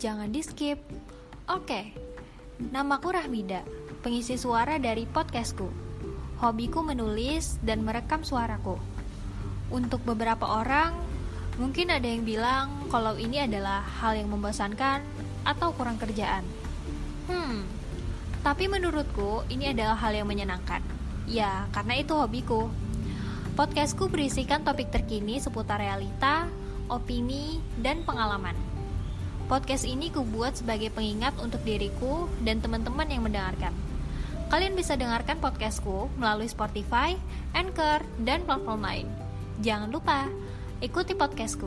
jangan di skip. Oke, namaku Rahmida, pengisi suara dari podcastku. Hobiku menulis dan merekam suaraku. Untuk beberapa orang, mungkin ada yang bilang kalau ini adalah hal yang membosankan atau kurang kerjaan. Hmm, tapi menurutku ini adalah hal yang menyenangkan. Ya, karena itu hobiku. Podcastku berisikan topik terkini seputar realita, opini, dan pengalaman. Podcast ini kubuat sebagai pengingat untuk diriku dan teman-teman yang mendengarkan. Kalian bisa dengarkan podcastku melalui Spotify, Anchor, dan platform lain. Jangan lupa, ikuti podcastku.